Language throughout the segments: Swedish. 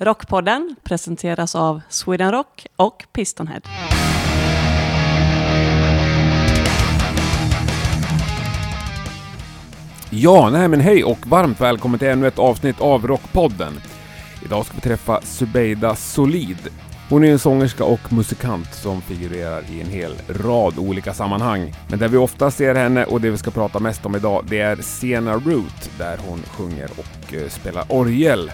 Rockpodden presenteras av Sweden Rock och Pistonhead. Ja, nej men hej och varmt välkommen till ännu ett avsnitt av Rockpodden. Idag ska vi träffa Subeida Solid. Hon är en sångerska och musikant som figurerar i en hel rad olika sammanhang. Men där vi ofta ser henne och det vi ska prata mest om idag, det är Sena Root där hon sjunger och eh, spelar orgel.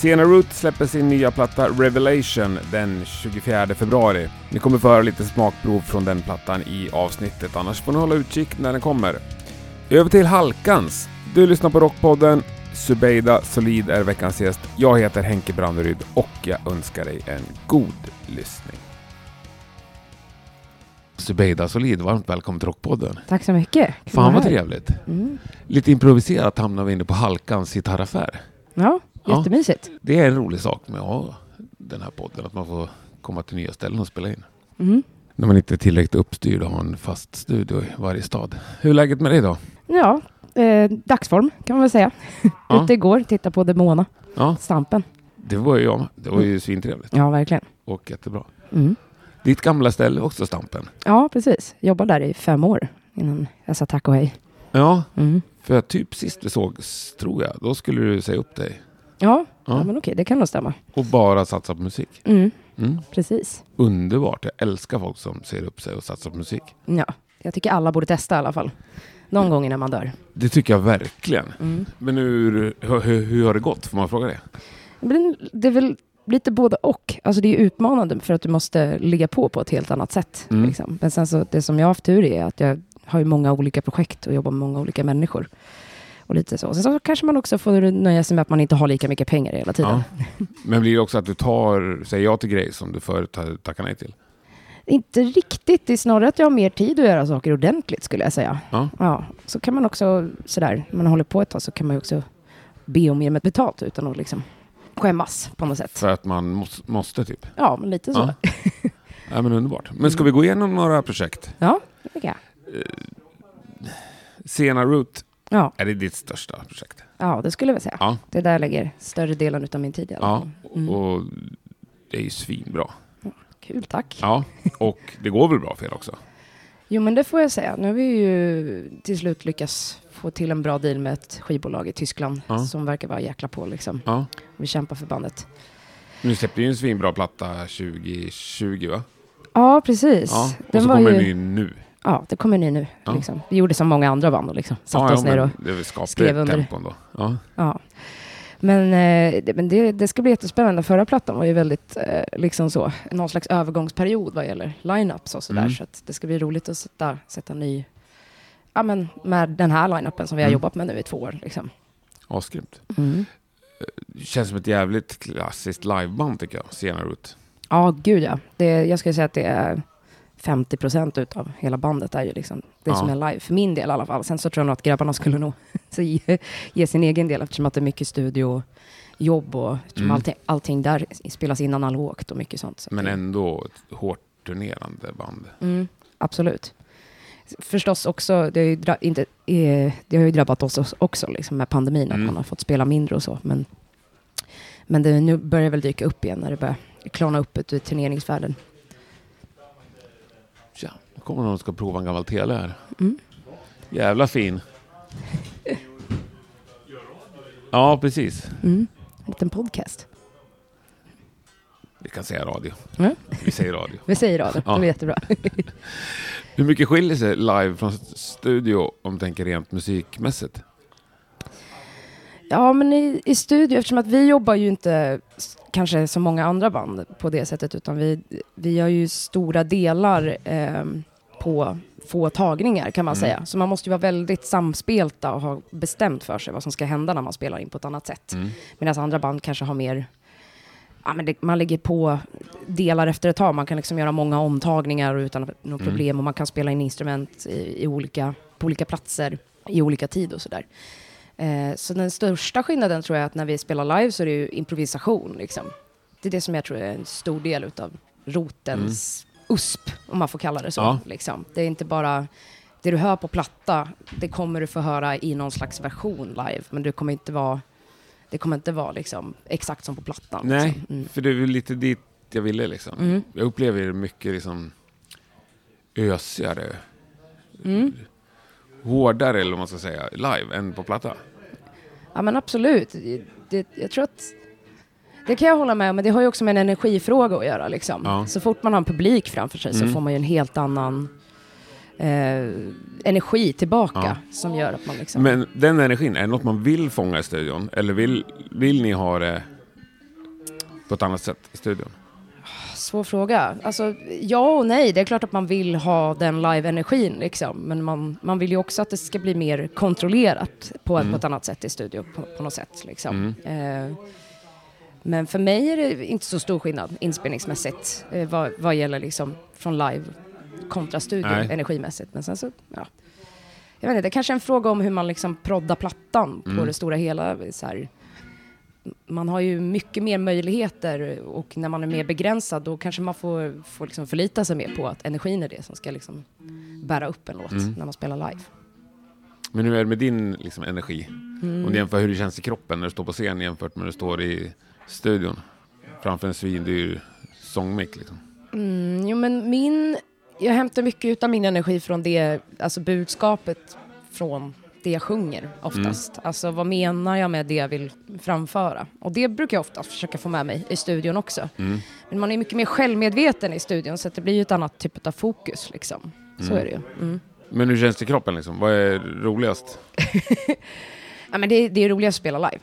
Sena Root släpper sin nya platta Revelation den 24 februari. Ni kommer få höra lite smakprov från den plattan i avsnittet, annars får ni hålla utkik när den kommer. Över till Halkans. Du lyssnar på Rockpodden. Subeida Solid är veckans gäst. Jag heter Henke Branneryd och jag önskar dig en god lyssning. Subeida Solid, varmt välkommen till Rockpodden. Tack så mycket. Kul Fan vad trevligt. Mm. Lite improviserat hamnar vi inne på Halkans gitarraffär. Ja, Ja. jättemysigt. Det är en rolig sak med att ha den här podden, att man får komma till nya ställen och spela in. Mm. När man inte är tillräckligt uppstyrd och har en fast studio i varje stad. Hur är läget med dig då? Ja, eh, dagsform kan man väl säga. Ja. Ute igår, titta på Demona, Ja, Stampen. det var ju jag. Det var ju svintrevligt Ja, verkligen. och jättebra. Mm. Ditt gamla ställe också Stampen. Ja, precis. Jobbade där i fem år innan jag sa tack och hej. Ja, Mm. för typ sist vi sågs, tror jag, då skulle du säga upp dig Ja, ja. Men okej, det kan nog stämma. och bara satsa på musik. Mm. Mm. Precis. Underbart. Jag älskar folk som ser upp sig och satsar på musik. Ja, jag tycker alla borde testa i alla fall. Någon gång innan man dör. Det tycker jag verkligen. Mm. Men hur, hur, hur, har det gått? Får man fråga det? Men det är väl lite både och. Alltså det är utmanande för att du måste ligga på på ett helt annat sätt. Mm. Liksom. Men sen så, det som jag har haft tur i är att jag har många olika projekt och jobbar med många olika människor. Och lite så. Sen så kanske man också får nöja sig med att man inte har lika mycket pengar hela tiden. Ja. Men blir det också att du tar, säger ja till grejer som du förut har tackat nej till? Inte riktigt, det är snarare att jag har mer tid att göra saker ordentligt skulle jag säga. Ja. Ja, så kan man också sådär, när man håller på ett tag så kan man ju också be om mer med betalt utan att liksom skämmas på något sätt. För att man måste, måste typ? Ja, men lite så. Ja. Ja, men underbart. Men ska vi gå igenom några projekt? Ja, det tycker jag. Sena Root, Ja, är det ditt största projekt? ja, det skulle jag säga. Ja. Det är där jag lägger större delen av min tid i alla Ja. Mm. och det är ju svinbra. Kul, tack. Ja, och det går väl bra för er också? Jo, men det får jag säga. Nu har vi ju till slut lyckats få till en bra deal med ett skivbolag i Tyskland Ja. som verkar vara jäkla på liksom. Ja. Vi kämpar för bandet. Nu släppte ju en svinbra platta 2020 va? Ja, precis. Ja, och Den så kommer ju... ju nu. Ja, det kommer ny nu. Ja. Liksom. Vi gjorde som många andra band och liksom. satte oss ner och... skrev under. Ja. Ja. Men, eh, det, men det, det ska bli jättespännande. Förra plattan var ju väldigt, eh, liksom så, någon slags övergångsperiod vad gäller line-ups och sådär. Mm. Så det ska bli roligt att sätta, sätta ny, ja men med den här line-upen som vi har Mm. jobbat med nu i två år. Liksom. Asgrymt. Mm. Känns som ett jävligt klassiskt liveband tycker jag, Sena Root. Ja, gud ja. Det, jag skulle säga att det är 50 procent utav hela bandet är ju liksom det Ja. som är live, för min del i alla fall. Sen så tror jag nog att grabbarna skulle nog ge, ge sin egen del eftersom att det är mycket studiojobb och eftersom Mm. allting, allting där spelas in analogt och mycket sånt. Så Men ändå ett hårt turnerande band. Mm, absolut. Förstås också, det har ju, dra- inte, eh, det har ju drabbat oss också liksom med pandemin, Mm. att man har fått spela mindre och så. Men, men det, nu börjar det väl dyka upp igen när det börjar klarna upp ut i turneringsvärlden. Nu kommer någon och ska prova en gammal tele här. Mm. Jävla fin. Ja, precis. Mm. En liten podcast. Vi kan säga radio. Ja. Vi säger radio. Vi säger Ja. det är jättebra. Hur mycket skiljer sig live från studio om du tänker rent musikmässigt? Ja, men i, i studio, eftersom att vi jobbar ju inte kanske som många andra band på det sättet, utan vi, vi har ju stora delar ehm, på få tagningar kan man Mm. säga. Så man måste ju vara väldigt samspelta och ha bestämt för sig vad som ska hända när man spelar in på ett annat sätt. Mm. Medan andra band kanske har mer, ja men det, man lägger på delar efter ett tag. Man kan liksom göra många omtagningar utan något Mm. problem och man kan spela in instrument i, i olika, på olika platser i olika tid och sådär. Eh, så den största skillnaden tror jag är att när vi spelar live så är det ju improvisation. Liksom. Det är det som jag tror är en stor del utav rotens USP, om man får kalla det så. Ja. Liksom. Det är inte bara det du hör på platta, det kommer du få höra i någon slags version live, men det kommer inte vara det kommer inte vara liksom exakt som på plattan. Nej, Liksom. Mm. för det är lite dit jag ville liksom. Mm. Jag upplever det mycket liksom ösigare, Mm. hårdare eller vad man ska säga, live än på platta. Ja men absolut. Det, jag tror att det kan jag hålla med om, men det har ju också med en energifråga att göra. Liksom. Ja. Så fort man har en publik framför sig Mm. så får man ju en helt annan eh, energi tillbaka som gör att man liksom... Men den energin, är det något man vill fånga i studion? Eller vill, vill ni ha det på ett annat sätt i studion? Svår fråga. Alltså, ja och nej. Det är klart att man vill ha den live-energin, liksom. men man, man vill ju också att det ska bli mer kontrollerat på, ett- Mm. på ett annat sätt i studio, på, på något sätt. Liksom. Mm. Eh, men för mig är det inte så stor skillnad inspelningsmässigt eh, vad, vad gäller liksom från live kontra studio Nej. energimässigt. Men sen så, ja. Jag vet inte, det kanske är en fråga om hur man liksom proddar plattan på Mm. det stora hela. Så här, man har ju mycket mer möjligheter och när man är mer begränsad då kanske man får, får liksom förlita sig mer på att energin är det som ska liksom bära upp en låt Mm. när man spelar live. Men hur är det med din liksom, energi? Mm. Om du jämför hur det känns i kroppen när du står på scen jämfört med när du står i studion. Framför en svindyr sångmick liksom. Mm, jo, men min, jag hämtar mycket av min energi från det, alltså budskapet från det jag sjunger oftast. Alltså vad menar jag med det jag vill framföra? Och det brukar jag ofta försöka få med mig i studion också. Mm. Men man är mycket mer självmedveten i studion så det blir ju ett annat typ av fokus liksom. Så Mm. är det ju. Mm. Men hur känns det i kroppen liksom? Vad är roligast? Ja, men det, det är roligast att spela live.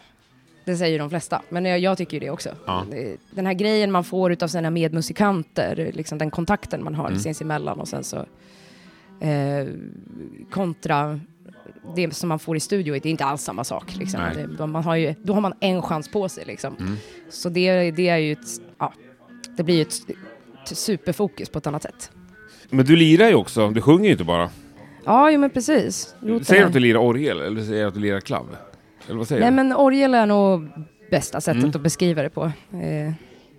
Det säger de flesta, men jag, jag tycker ju det också. Ja. Den här grejen man får utav sina medmusikanter, liksom den kontakten man har Mm. sinsemellan och sen så eh, kontra det som man får i studio, det är inte alls samma sak. Liksom. Det, då man har ju, då har man en chans på sig. Liksom. Mm. Så det, det är ju ett, ja, det blir ju ett, ett superfokus på ett annat sätt. Men du lirar ju också, du sjunger ju inte bara. Ja, jo, men precis. Roten Säger du att du lirar orgel eller säger du att du lirar klav? Eller vad säger Nej, du? men orgel är nog bästa sättet Mm. att beskriva det på. Eh,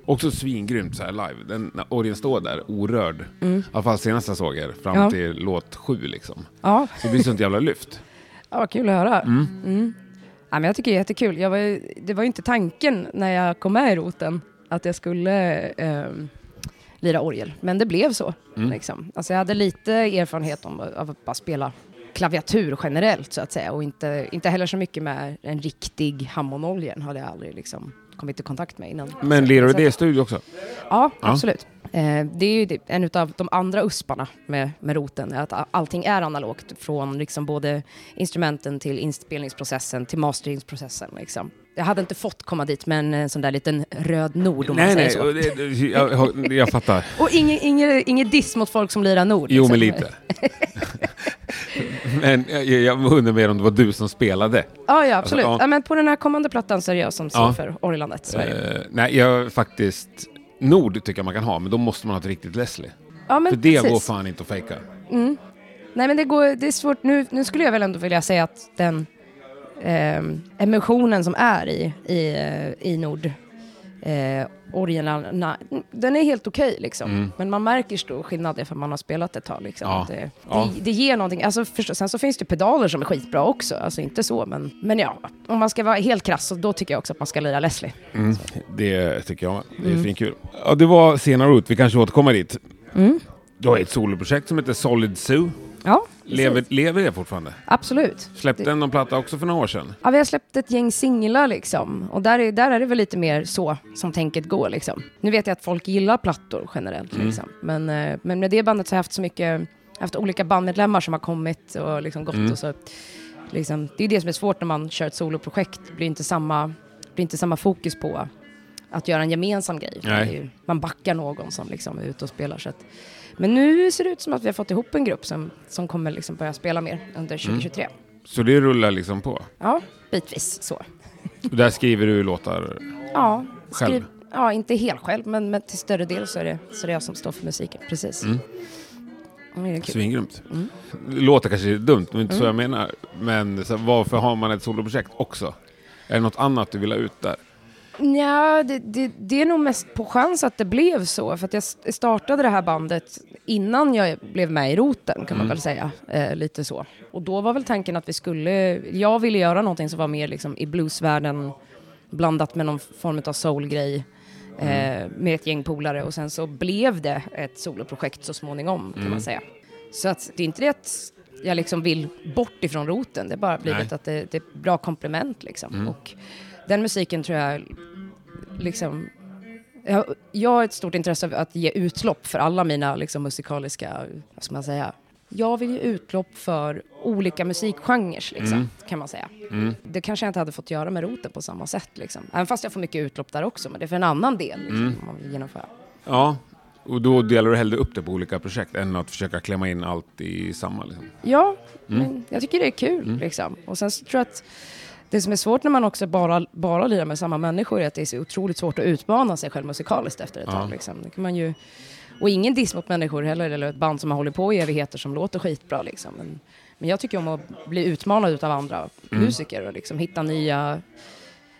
Också svingrymt så här live. Den, när orgeln står där orörd. mm. I alla fall senast jag såg er, fram Ja. till låt sju liksom. Ja, Så det blir sånt jävla lyft. Ja, vad kul att höra. Mm. Mm. Ja, men jag tycker det är jättekul. Jag var, ju- det var ju inte tanken när jag kom med i roten att jag skulle eh, lira orgel, men det blev så. Mm. Liksom. Alltså, jag hade lite erfarenhet om, av att bara spela klaviatur generellt så att säga och inte, inte heller så mycket med en riktig Hammondorgel hade jag aldrig liksom kommit i kontakt med innan. Men lirar du det i studio också? Ja, Ja. absolut. Eh, det är ju en av de andra usparna med, med roten, att allting är analogt från liksom både instrumenten till inspelningsprocessen till masteringsprocessen. Liksom. Jag hade inte fått komma dit med en, en sån där liten röd nord om man Nej, säger nej, så. det- jag, jag, fattar. Och inget inget inget diss mot folk som lirar nord. Jo, liksom. men lite. Men jag, jag undrar mer om det var du som spelade. Ja, ja absolut. Alltså, ja. ja. men på den här kommande plattan så är det jag som står Ja. för orgelandet. Det. Eh, nej, jag faktiskt... Nord tycker jag man kan ha, men då måste man ha ett riktigt Leslie. ja, men För det precis. går fan inte att fejka. Mm. Nej men det, går, det är svårt, nu, nu skulle jag väl ändå vilja säga att den ehm, emotionen som är i, i, eh, i Nord, eh, originalerna, den är helt okej liksom. Mm. Men man märker stor skillnad ifall man har spelat ett tag liksom. Ja. Det, Ja. det, det ger någonting, alltså förstå, sen så finns det pedaler som är skitbra också, alltså inte så men, men ja, om man ska vara helt krass så då tycker jag också att man ska lira Leslie. Mm, det tycker jag Det är Mm. finkul. Ja, det var senare ut. Vi kanske återkommer dit. Mm. Du har ett soloprojekt som heter Solid Zoo. Ja. Lever, lever det fortfarande? absolut. Släppte Det- någon platta också för några år sedan? Ja, vi har släppt ett gäng singlar liksom. Och där är, där är det väl lite mer så som tänket går liksom. Nu vet jag att folk gillar plattor generellt Mm. liksom. Men, eh, men med det bandet så har jag haft så mycket, haft olika bandmedlemmar som har kommit och liksom gått Mm. och så. Liksom, det är det som är svårt när man kör ett soloprojekt. Det blir inte samma, blir inte samma fokus på att göra en gemensam grej. Ju- Man backar någon som liksom är ute och spelar. Så att, men nu ser det ut som att vi har fått ihop en grupp som, som kommer liksom börja spela mer under Mm. 2023. Så det rullar liksom på? Ja, bitvis så. Där skriver du låtar? Ja, Själv? skriv, ja inte helt själv, men, men till större del så är, det, så är det jag som står för musiken. Precis. Mm. Kul. Svingrymt. Mm. Låter kanske dumt, men inte så jag Mm. menar. Men så, varför har man ett soloprojekt också? Är det något annat du vill ha ut där? Ja, det, det, det är nog mest på chans att det blev så. För att jag startade det här bandet innan jag blev med i roten, kan man Mm. väl säga. Eh, lite så. Och då var väl tanken att vi skulle... Jag ville göra någonting som var mer liksom, i bluesvärlden blandat med någon form av soulgrej Mm. eh, med ett gäng polare och sen så blev det ett soloprojekt så småningom kan Mm. man säga. Så att det är inte det att jag liksom vill bort ifrån roten, det bara blivit Nej. att det, det är ett bra komplement liksom. Mm. Och den musiken tror jag liksom jag, jag har ett stort intresse av att ge utlopp för alla mina liksom, musikaliska, vad ska man säga, jag vill ge utlopp för olika musikgenrer, liksom, Mm. kan man säga. Mm. Det kanske jag inte hade fått göra med roten på samma sätt. Liksom. Även fast jag får mycket utlopp där också, men det är för en annan del liksom, Mm. man vill genomföra. Ja, och då delar du hellre upp det på olika projekt än att försöka klämma in allt i samma. Liksom. Ja, Mm. men jag tycker det är kul. Mm. Liksom. Och sen så tror jag att det som är svårt när man också bara, bara lirar med samma människor är att det är så otroligt svårt att utmana sig själv musikaliskt efter ett Ja. tag. Liksom. Det kan man ju, och ingen diss mot människor heller, eller ett band som har hållit på i evigheter som låter skitbra. Liksom. Men, men jag tycker om att bli utmanad av andra Mm. musiker och liksom hitta nya,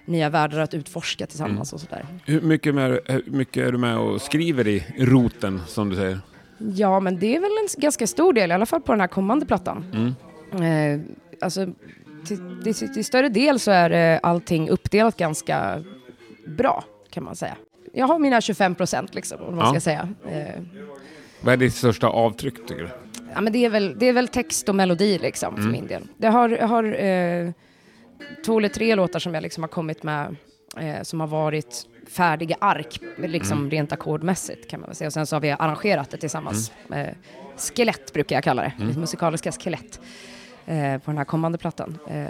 nya världar att utforska tillsammans Mm. och sådär. Hur mycket, med, hur mycket är du med och skriver i roten, som du säger? Ja, men det är väl en ganska stor del, i alla fall på den här kommande plattan. Mm. Eh, alltså, till, till, till större del så är eh, allting uppdelat ganska bra, kan man säga. Jag har mina 25 procent, liksom, om man Ja. ska säga. Eh, Vad är ditt största avtryck, tycker du? ja, men det, är väl, det är väl text och melodi, liksom, för Mm. min del. Jag har, jag har eh, två eller tre låtar som jag liksom har kommit med, eh, som har varit färdiga ark, liksom Mm. rent ackordmässigt, kan man väl säga. Och sen så har vi arrangerat det tillsammans. Eh, skelett brukar jag kalla det, Mm. musikaliska skelett, eh, på den här kommande plattan. Eh,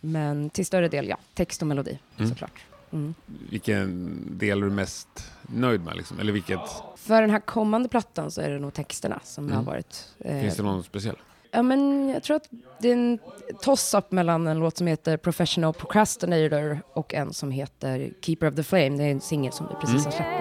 men till större del, ja, text och melodi, Mm. såklart. Mm. Vilken del är du mest nöjd med? Liksom? Eller vilket, För den här kommande plattan så är det nog texterna som Mm. har varit... eh, finns det någon speciell? Ja, men jag tror att det är en toss-up mellan en låt som heter Professional Procrastinator och en som heter Keeper of the Flame. Det är en singel som vi precis har släppt nu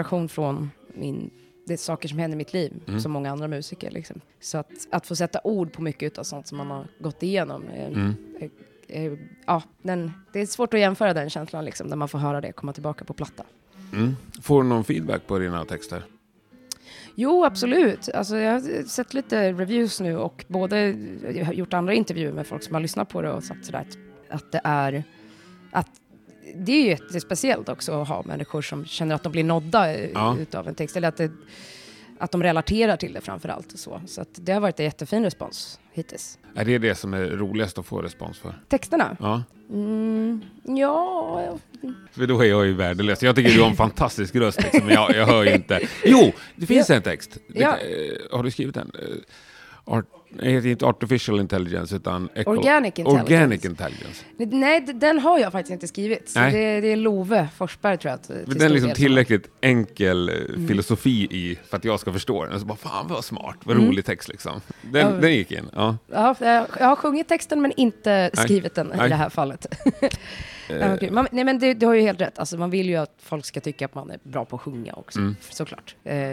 inspiration från min, det är saker som händer i mitt liv, Mm. som många andra musiker. Liksom. Så att, att få sätta ord på mycket av sånt som man har gått igenom. är- Mm. är- är- ja, den, det är svårt att jämföra den känslan liksom, när man får höra det komma tillbaka på platta. Mm. Får du någon feedback på dina texter? Jo, absolut. Alltså, jag har sett lite reviews nu och både jag har gjort andra intervjuer med folk som har lyssnat på det och sagt sådär att, att det är att det är ju jättespeciellt också att ha människor som känner att de blir nådda eh, Ja. utav en text eller att, det, att de relaterar till det framför allt så. Så det har varit en jättefin respons hittills. Är det det som är roligast att få respons för? Texterna? Ja, Mm, ja, för då är jag ju värdelös. Jag tycker du har en fantastisk röst, liksom, men jag, jag hör ju inte. Jo, det finns en text. Det, Ja. eh, har du skrivit den? Eh, Art, heter inte Artificial Intelligence, utan Organic Intelligence. Organic Intelligence. Nej, den har jag faktiskt inte skrivit. Det, det är Love Forsberg tror jag. till den är liksom som tillräckligt enkel eh, Mm. filosofi i för att jag ska förstå den. Så bara, fan vad smart, vad Mm. rolig text liksom. Den, Ja. den gick in. Ja. Ja, jag har sjungit texten men inte skrivit den Nej. i det här fallet. Okej. man, nej men det, du har ju helt rätt, alltså, man vill ju att folk ska tycka att man är bra på att sjunga också, Mm. såklart. Eh,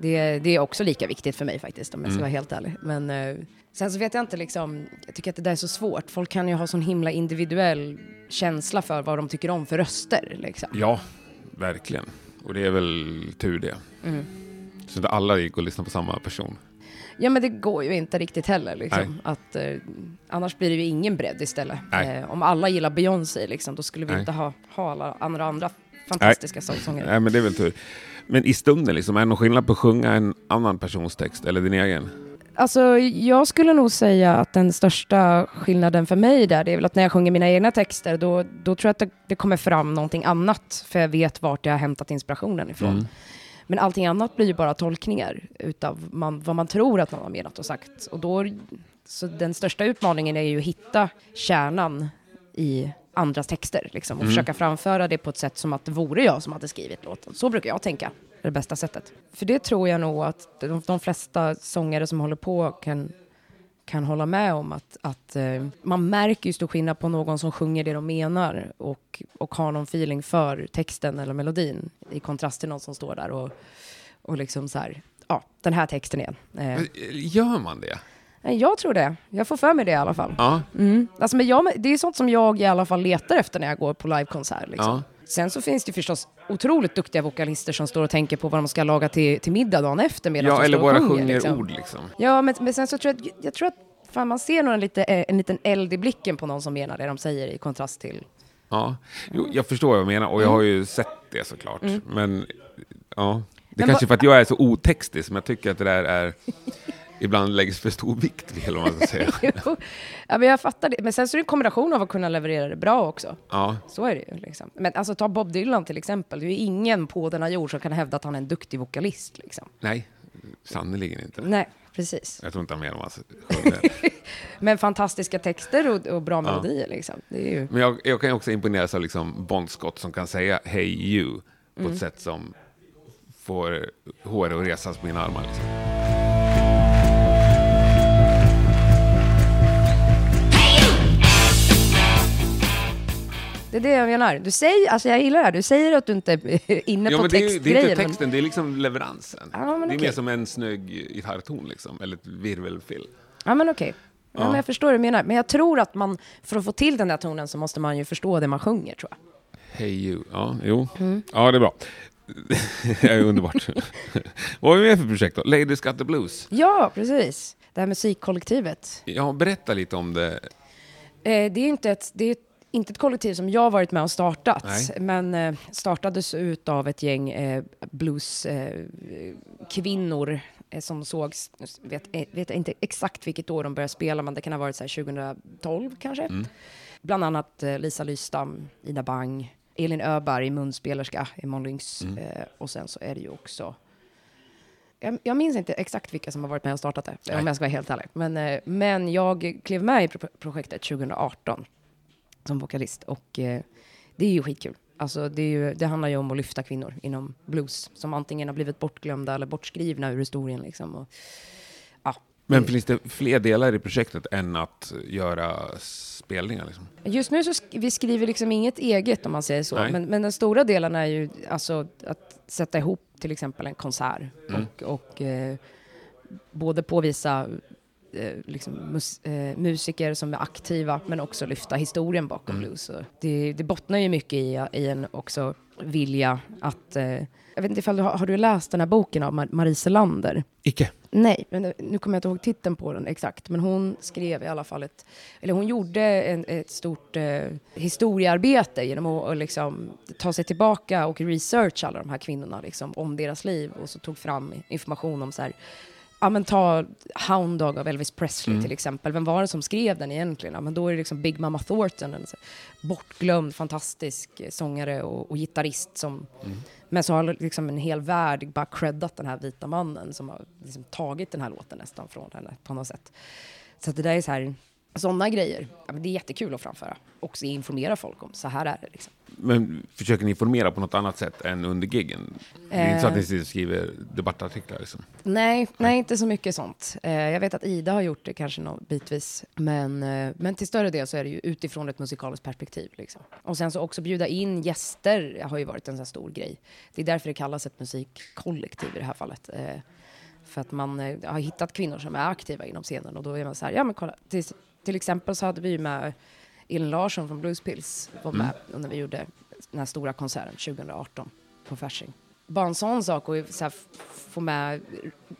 det, det är också lika viktigt för mig faktiskt, om jag ska Mm. vara helt ärlig. Men eh, sen så vet jag inte, liksom, jag tycker att det där är så svårt. Folk kan ju ha sån himla individuell känsla för vad de tycker om för röster. Liksom. Ja, verkligen. Och det är väl tur det. Mm. Så inte alla gick och lyssnade på samma person. Ja men det går ju inte riktigt heller liksom. Att, eh, annars blir det ju ingen bredd istället. Eh, om alla gillar Beyoncé liksom, då skulle vi Nej. inte ha, ha alla andra, andra fantastiska sångsångare. Nej, men det är väl tur. Men i stunden, liksom, är det någon skillnad på att sjunga en annan persons text eller din egen? Alltså, jag skulle nog säga att den största skillnaden för mig där, det är väl att när jag sjunger mina egna texter, då, då tror jag att det, det kommer fram någonting annat, för jag vet vart jag har hämtat inspirationen ifrån. Mm. Men allting annat blir ju bara tolkningar utav man, vad man tror att man har menat och sagt. Och då, så den största utmaningen är ju att hitta kärnan i andras texter, liksom, och Mm. försöka framföra det på ett sätt som att det vore jag som hade skrivit låten. Så brukar jag tänka, är det bästa sättet. För det tror jag nog att de, de flesta sångare som håller på kan, kan hålla med om att, att eh, man märker ju stor skillnad på någon som sjunger det de menar och, och har någon feeling för texten eller melodin i kontrast till någon som står där och, och liksom så här, ja, den här texten igen. Eh, Men, Gör man det? Jag tror det. Jag får för mig det i alla fall. Ja. Mm. Alltså, men jag, det är sånt som jag i alla fall letar efter när jag går på livekonsert. Liksom. Ja. Sen så finns det förstås otroligt duktiga vokalister som står och tänker på vad de ska laga till, till middag dagen efter medan Ja, de eller står och bara sjunger. sjunger liksom. ord liksom. Ja, men, men sen så tror jag, jag tror att fan, man ser nog en, lite, eh, en liten eld i blicken på någon som menar det de säger i kontrast till... Ja, jo, jag förstår vad jag menar och jag har ju sett det såklart. Men ja, det Men kanske är för att jag är så otextig som jag tycker att det där är ibland läggs för stor vikt vid, eller vad man ska säga. Jo, ja, men jag fattar det. Men sen så är det en kombination av att kunna leverera det bra också. Ja, Så är det ju. Liksom. Men alltså ta Bob Dylan till exempel. Det är ju ingen på denna jord som kan hävda att han är en duktig vokalist. Liksom. nej, sannerligen inte. Nej, precis. Jag tror inte han menar vad han. Men fantastiska texter och, och bra melodier. Liksom. Det är ju... Men jag, jag kan ju också imponeras av liksom Bon Scott som kan säga Hey you på Mm. ett sätt som får håret att resas på mina armar. Liksom. Det är det jag menar. Du säger, alltså jag gillar det här. Du säger att du inte är inne Ja, på men det är, är inte men- texten, det är liksom leveransen. Ja, men det är mer som en snygg gitarrton, liksom, eller ett virvelfill. Ja, men okej. Ja. Ja. men jag förstår vad du menar. Men jag tror att man, för att få till den där tonen så måste man ju förstå det man sjunger, tror jag. Hey you. Ja, jo. Mm. Ja, det är bra. det är underbart. Vad har vi mer för projekt då? Ladies Got the Blues. Ja, precis. Det här musikkollektivet. Ja, berätta lite om det. Eh, det är inte ett, det är inte ett kollektiv som jag varit med och startat, Nej. men eh, startades ut av ett gäng eh, blueskvinnor eh, eh, som sågs, vet, eh, vet inte exakt vilket år de började spela, men det kan ha varit så här 2012 kanske. Bland annat eh, Lisa Lystam, Ida Bang, Elin Öberg, munspelerska i Måns Lynx. Eh, och sen så är det ju också jag, jag minns inte exakt vilka som har varit med och startat det, Nej. om jag ska vara helt ärlig. Men, men jag klev med i pro projektet 2018 som vokalist och eh, det är ju skitkul. Alltså, det, är ju, det handlar ju om att lyfta kvinnor inom blues som antingen har blivit bortglömda eller bortskrivna ur historien. Liksom. Och, ja, Men finns det fler delar i projektet än att göra spelningar? Liksom? Just nu så sk vi skriver liksom inget eget om man säger så, men, men den stora delen är ju alltså att sätta ihop till exempel en konsert Mm. och, och eh, både påvisa liksom mus eh, musiker som är aktiva men också lyfta historien bakom Mm. blues. Det, det bottnar ju mycket i, i en också vilja att eh, jag vet inte ifall du har, har du läst den här boken av Mar Marie Selander? Icke. Nej, men nu- nu kommer jag inte ihåg titeln på den exakt, men hon skrev i alla fall ett, eller hon gjorde en, ett stort eh, historiearbete genom att och liksom, ta sig tillbaka och researcha alla de här kvinnorna liksom, om deras liv och så tog fram information om så här, ja men ta Hound Dog av Elvis Presley till exempel, vem var det som skrev den egentligen? Ja, men då är det liksom Big Mama Thornton, en bortglömd, fantastisk eh, sångare och, och gitarrist som men så har liksom en hel värld bara creddat den här vita mannen som har liksom tagit den här låten nästan från henne på något sätt. Så det där är så här, sådana grejer, ja, det är jättekul att framföra. Och informera folk om, så här är det liksom. Men försöker ni informera på något annat sätt än under giggen? Det är inte så att ni Eh. skriver debattartiklar? Liksom. Nej, nej, inte så mycket sånt. Eh, jag vet att Ida har gjort det kanske nå- bitvis, men, eh, men till större del så är det ju utifrån ett musikaliskt perspektiv. Liksom. Och sen så också bjuda in gäster har ju varit en sån stor grej. Det är därför det kallas ett musikkollektiv i det här fallet. För att man har hittat kvinnor som är aktiva inom scenen och då är man så här, ja men kolla, till, exempel så hade vi ju med Elin Larsson från Bluespills var med när vi gjorde den här stora konserten 2018 på Fasching. bara en sån sak och så här, få med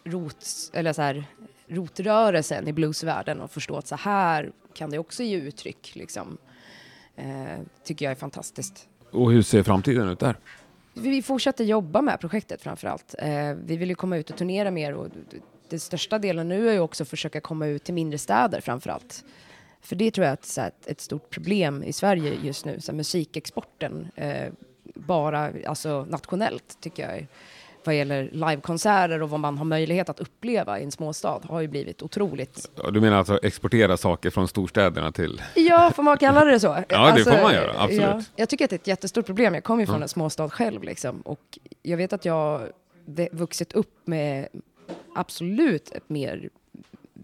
rot, eller så här, rotrörelsen i bluesvärlden och förstå att så här kan det också ge uttryck. Liksom. Eh, tycker jag är fantastiskt. Och hur ser framtiden ut där? Vi fortsätter jobba med projektet framför allt. Eh, vi vill ju komma ut och turnera mer och den största delen nu är ju också att försöka komma ut till mindre städer framför allt. För det tror jag är ett, ett, stort problem i Sverige just nu. Så musikexporten, eh, bara alltså, nationellt tycker jag, vad gäller livekonserter och vad man har möjlighet att uppleva i en småstad har ju blivit otroligt. Ja, Du menar alltså exportera saker från storstäderna till... Ja, får man kalla det så? Alltså, Ja, det får man göra, absolut. jag tycker att det är ett jättestort problem. Jag kommer ju från en småstad själv liksom, och jag vet att jag vuxit upp med absolut ett mer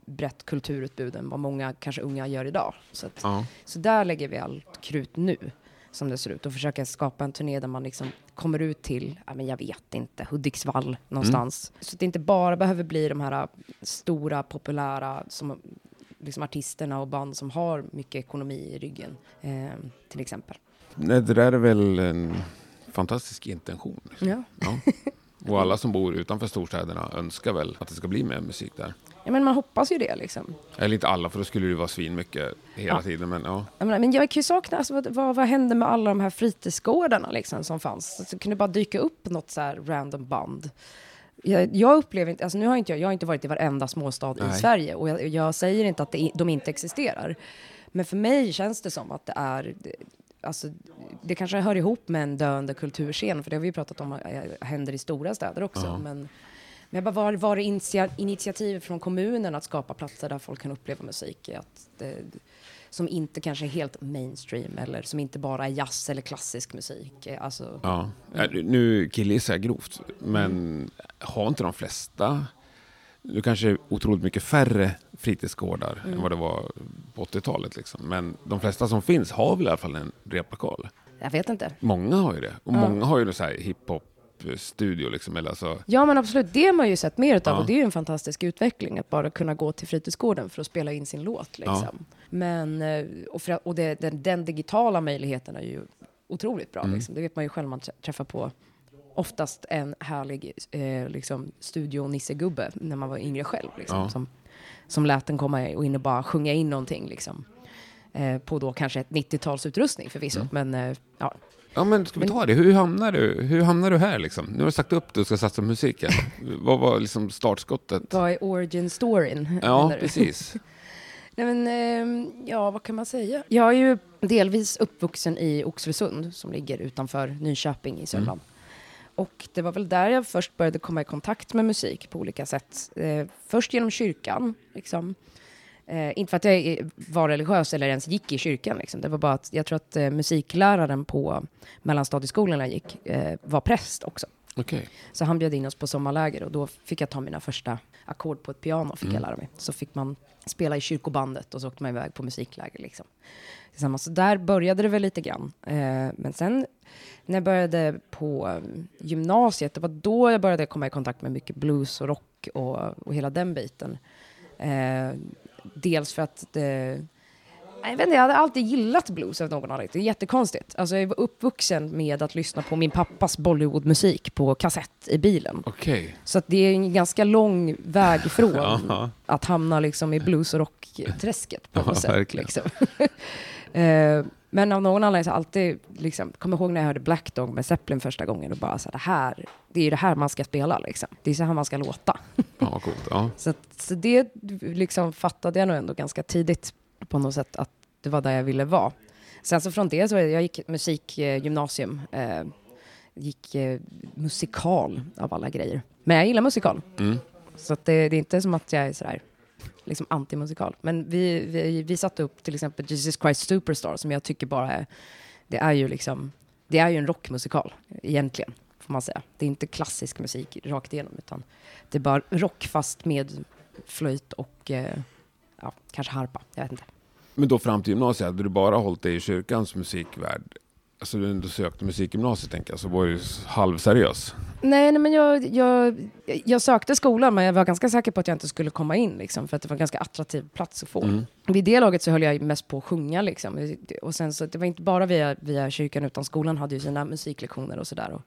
brett kulturutbud än vad många kanske unga gör idag. Så, att, Ja. så där lägger vi allt krut nu, som det ser ut, och försöka skapa en turné där man liksom kommer ut till, ja, men jag vet inte, Hudiksvall någonstans. Så att det inte bara behöver bli de här äh, stora, populära som, liksom artisterna och band som har mycket ekonomi i ryggen, eh, till exempel. Nej, det där är väl en fantastisk intention. Ja. Ja. Och alla som bor utanför storstäderna önskar väl att det ska bli mer musik där. ja, men man hoppas ju det liksom. Eller inte alla, för då skulle det vara svinmycket hela Ja. tiden. Men ja, Jag menar, men jag kan ju sakna, alltså, vad, vad, vad hände med alla de här fritidsgårdarna liksom, som fanns? Alltså, kunde bara dyka upp något så här random band. Jag, jag upplever inte, alltså nu har inte jag, jag har inte varit i varenda småstad i Nej. Sverige och jag, jag säger inte att det, i- de inte existerar. Men för mig känns det som att det är, alltså, det kanske hör ihop med en döende kulturscen, för det har vi ju pratat om äh, händer i stora städer också. Ja. Men, men jag bara, var, var det initia, initiativ från kommunen att skapa platser där folk kan uppleva musik? Att det, som inte kanske är helt mainstream eller som inte bara är jazz eller klassisk musik. Eh, Alltså, ja. Äh, Nu killgissar jag grovt, men har inte de flesta... Nu kanske otroligt mycket färre fritidsgårdar än vad det var på 80-talet. Liksom. Men de flesta som finns har väl i alla fall en replokal. jag vet inte. Många har ju det. Och Ja. många har ju så här hiphop-studio. Liksom, eller alltså, Ja men absolut, det har man ju sett mer utav Ja. och det är ju en fantastisk utveckling att bara kunna gå till fritidsgården för att spela in sin låt. Liksom. Men, eh, och, för, och det, den, den digitala möjligheten är ju otroligt bra. Mm. Liksom. Det vet man ju själv, man trä- träffar på oftast en härlig eh, liksom, studio-nissegubbe när man var yngre själv. Liksom, Ja. som, som lät den komma in och och bara sjunga in någonting. Liksom. Eh, på då kanske ett 90-talsutrustning förvisso, Mm. men eh, ja, Ja, men ska vi ta det? Hur hamnar du, hur hamnar du här liksom? Nu har du sagt upp att du ska satsa på musiken. Vad var liksom startskottet? vad är origin storyn? Ja, precis. Nej men, ehm, ja vad kan man säga? Jag är ju delvis uppvuxen i Oxelösund som ligger utanför Nyköping i Sörmland. Och det var väl där jag först började komma i kontakt med musik på olika sätt. Eh, först genom kyrkan, liksom. Eh, inte för att jag var religiös eller ens gick i kyrkan. Liksom. Det var bara att jag tror att eh, musikläraren på mellanstadieskolan jag gick eh, var präst också. Okej. Så han bjöd in oss på sommarläger och då fick jag ta mina första ackord på ett piano, fick Mm. jag lära mig. Så fick man spela i kyrkobandet och så åkte man iväg på musikläger liksom. Så där började det väl lite grann. Eh, men sen när jag började på eh, gymnasiet, det var då jag började komma i kontakt med mycket blues och rock och, och hela den biten. Eh, dels för att det, jag, vet inte, jag hade alltid gillat blues av någon anledning. Det är jättekonstigt. Alltså jag var uppvuxen med att lyssna på min pappas Bollywoodmusik på kassett i bilen. Okej. Så att det är en ganska lång väg från Ja. att hamna liksom i blues och rockträsket på Ja, något sätt. verkligen. Liksom. Eh, Men av någon anledning så har jag alltid, liksom, kommer ihåg när jag hörde Black Dog med Zeppelin första gången och bara så här, det här, det är ju det här man ska spela liksom. Det är så här man ska låta. Ja, coolt. Ja. Så, att, så det liksom fattade jag nog ändå ganska tidigt på något sätt att det var där jag ville vara. Sen så från det så jag gick musikgymnasium, eh, gick eh, musikal av alla grejer. Men jag gillar musikal. Mm. Så det, det är inte som att jag är sådär liksom antimusikal. Men vi, vi, vi satte upp till exempel Jesus Christ Superstar som jag tycker bara är, det är ju liksom, det är ju en rockmusikal egentligen, får man säga. Det är inte klassisk musik rakt igenom, utan det är bara rock fast med flöjt och eh, ja, kanske harpa, jag vet inte. Men då fram till gymnasiet, hade du bara hållit dig i kyrkans musikvärld? Alltså du ändå sökte musikgymnasiet tänker jag, så var du halvseriös. Nej, nej men jag, jag, jag sökte skolan, men jag var ganska säker på att jag inte skulle komma in, liksom, för att det var en ganska attraktiv plats att få. Mm. Vid det laget så höll jag mest på att sjunga. Liksom. Och sen så, det var inte bara via, via kyrkan, utan skolan hade ju sina musiklektioner och sådär. Och,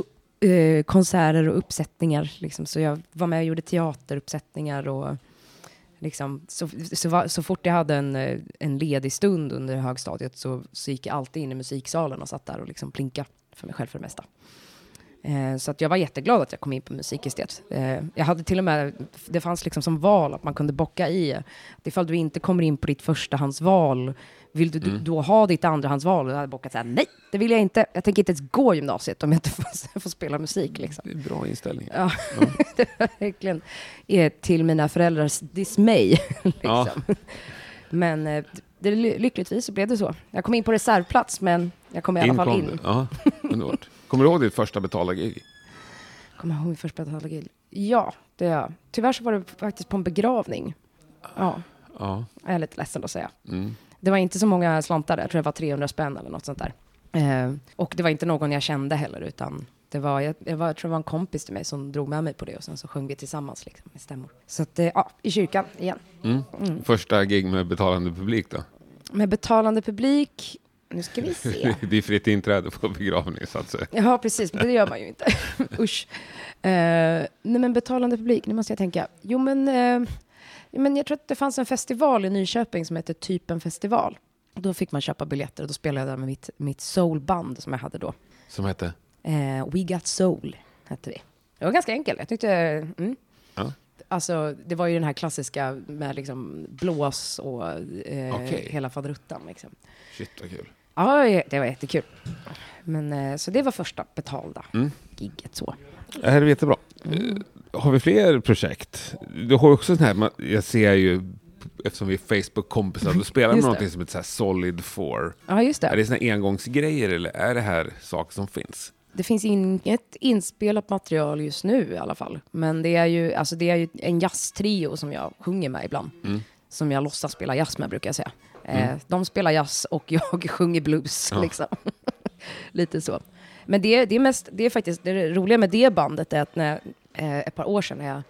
och eh, konserter och uppsättningar. Liksom. Så jag var med och gjorde teateruppsättningar och liksom, så, så, så fort jag hade en, eh, en ledig stund under högstadiet så, så gick jag alltid in i musiksalen och satt där och liksom plinka för mig själv för det mesta. Eh, så att jag var jätteglad att jag kom in på musikestet. Eh, jag hade till och med, det fanns liksom som val att man kunde bocka i. att Ifall du inte kommer in på ditt förstahandsval, vill du Mm. då ha ditt andrahandsval? Och jag hade bockat så här, nej, det vill jag inte. Jag tänker inte ens gå gymnasiet om jag inte får, får spela musik. Liksom. Det är bra inställning. Ja, det var verkligen eh, till mina föräldrars dismay. liksom. Ja. Men eh, det, lyckligtvis så blev det så. Jag kom in på reservplats, men jag kom i alla fall kom in. Ja, underbart. Kommer du ihåg ditt första betalda gig? Kommer jag ihåg min första betalda Ja, det gör jag. Tyvärr så var det faktiskt på en begravning. Ja, Ja. jag är lite ledsen att säga. Mm. Det var inte så många slantar där, jag tror det var 300 spänn eller något sånt där. Eh, och det var inte någon jag kände heller, utan det var, jag, jag, var, jag tror det var en kompis till mig som drog med mig på det och sen så sjöng vi tillsammans liksom, med stämmor. Så att, eh, ja, i kyrkan igen. Mm. Första gig med betalande publik då? Med betalande publik, nu ska vi se. Det är fritt inträde på begravning så att säga. Ja, precis, men det gör man ju inte. Usch. Eh, nej, men betalande publik, nu måste jag tänka. Jo, men, eh, men jag tror att det fanns en festival i Nyköping som hette Typen festival. Då fick man köpa biljetter och då spelade jag med mitt, mitt soulband som jag hade då. Som hette? Eh, We Got Soul hette vi. Det var ganska enkelt. Jag tyckte... Mm. Ja. Alltså, det var ju den här klassiska med liksom blås och eh, Okej. hela faderuttan. Liksom. Shit vad kul. Ja, det var jättekul. Men, eh, så det var första betalda Mm. gigget så. Det här är jättebra. Eh, Har vi fler projekt? Du har också sån här, man- jag ser ju, eftersom vi är Facebook-kompisar, du spelar med någonting som heter så här Solid 4. Ja, just det. Är det såna engångsgrejer eller är det här saker som finns? Det finns inget inspelat material just nu i alla fall. Men det är ju, alltså det är ju en jazztrio som jag sjunger med ibland. Mm. Som jag låtsas spela jazz med brukar jag säga. Eh, de spelar jazz och jag sjunger blues. Ja. Liksom. Lite så. Men det, det är mest, det är faktiskt, det roliga med det bandet är att när, eh, ett par år sedan när jag,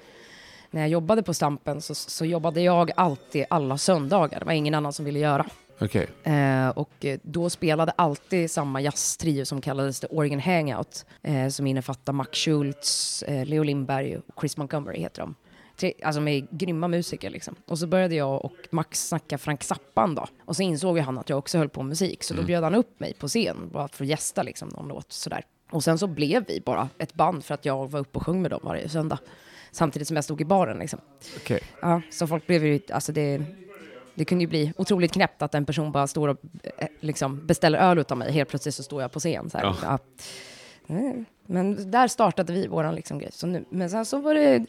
när jag jobbade på Stampen så, så jobbade jag alltid alla söndagar. Det var ingen annan som ville göra. Okej. Eh, och eh, då spelade alltid samma jazztrio som kallades The Oregon Hangout. Eh, som innefattar Max Schultz, eh, Leo Lindberg och Chris Montgomery heter de. Tre, alltså med grymma musiker liksom. Och så började jag och Max snacka Frank Zappa en dag. Och så insåg ju han att jag också höll på med musik. Så då bjöd han upp mig på scen bara för att gästa liksom någon låt sådär. Och sen så blev vi bara ett band för att jag var uppe och sjöng med dem varje söndag. Samtidigt som jag stod i baren liksom. Okej. Ja, så folk blev ju, alltså det, det kunde ju bli otroligt knäppt att en person bara står och eh, liksom beställer öl utav mig. Helt plötsligt så står jag på scen. Så. Ja. Ja. Mm. Men där startade vi våran liksom grej. Så nu, men sen så var det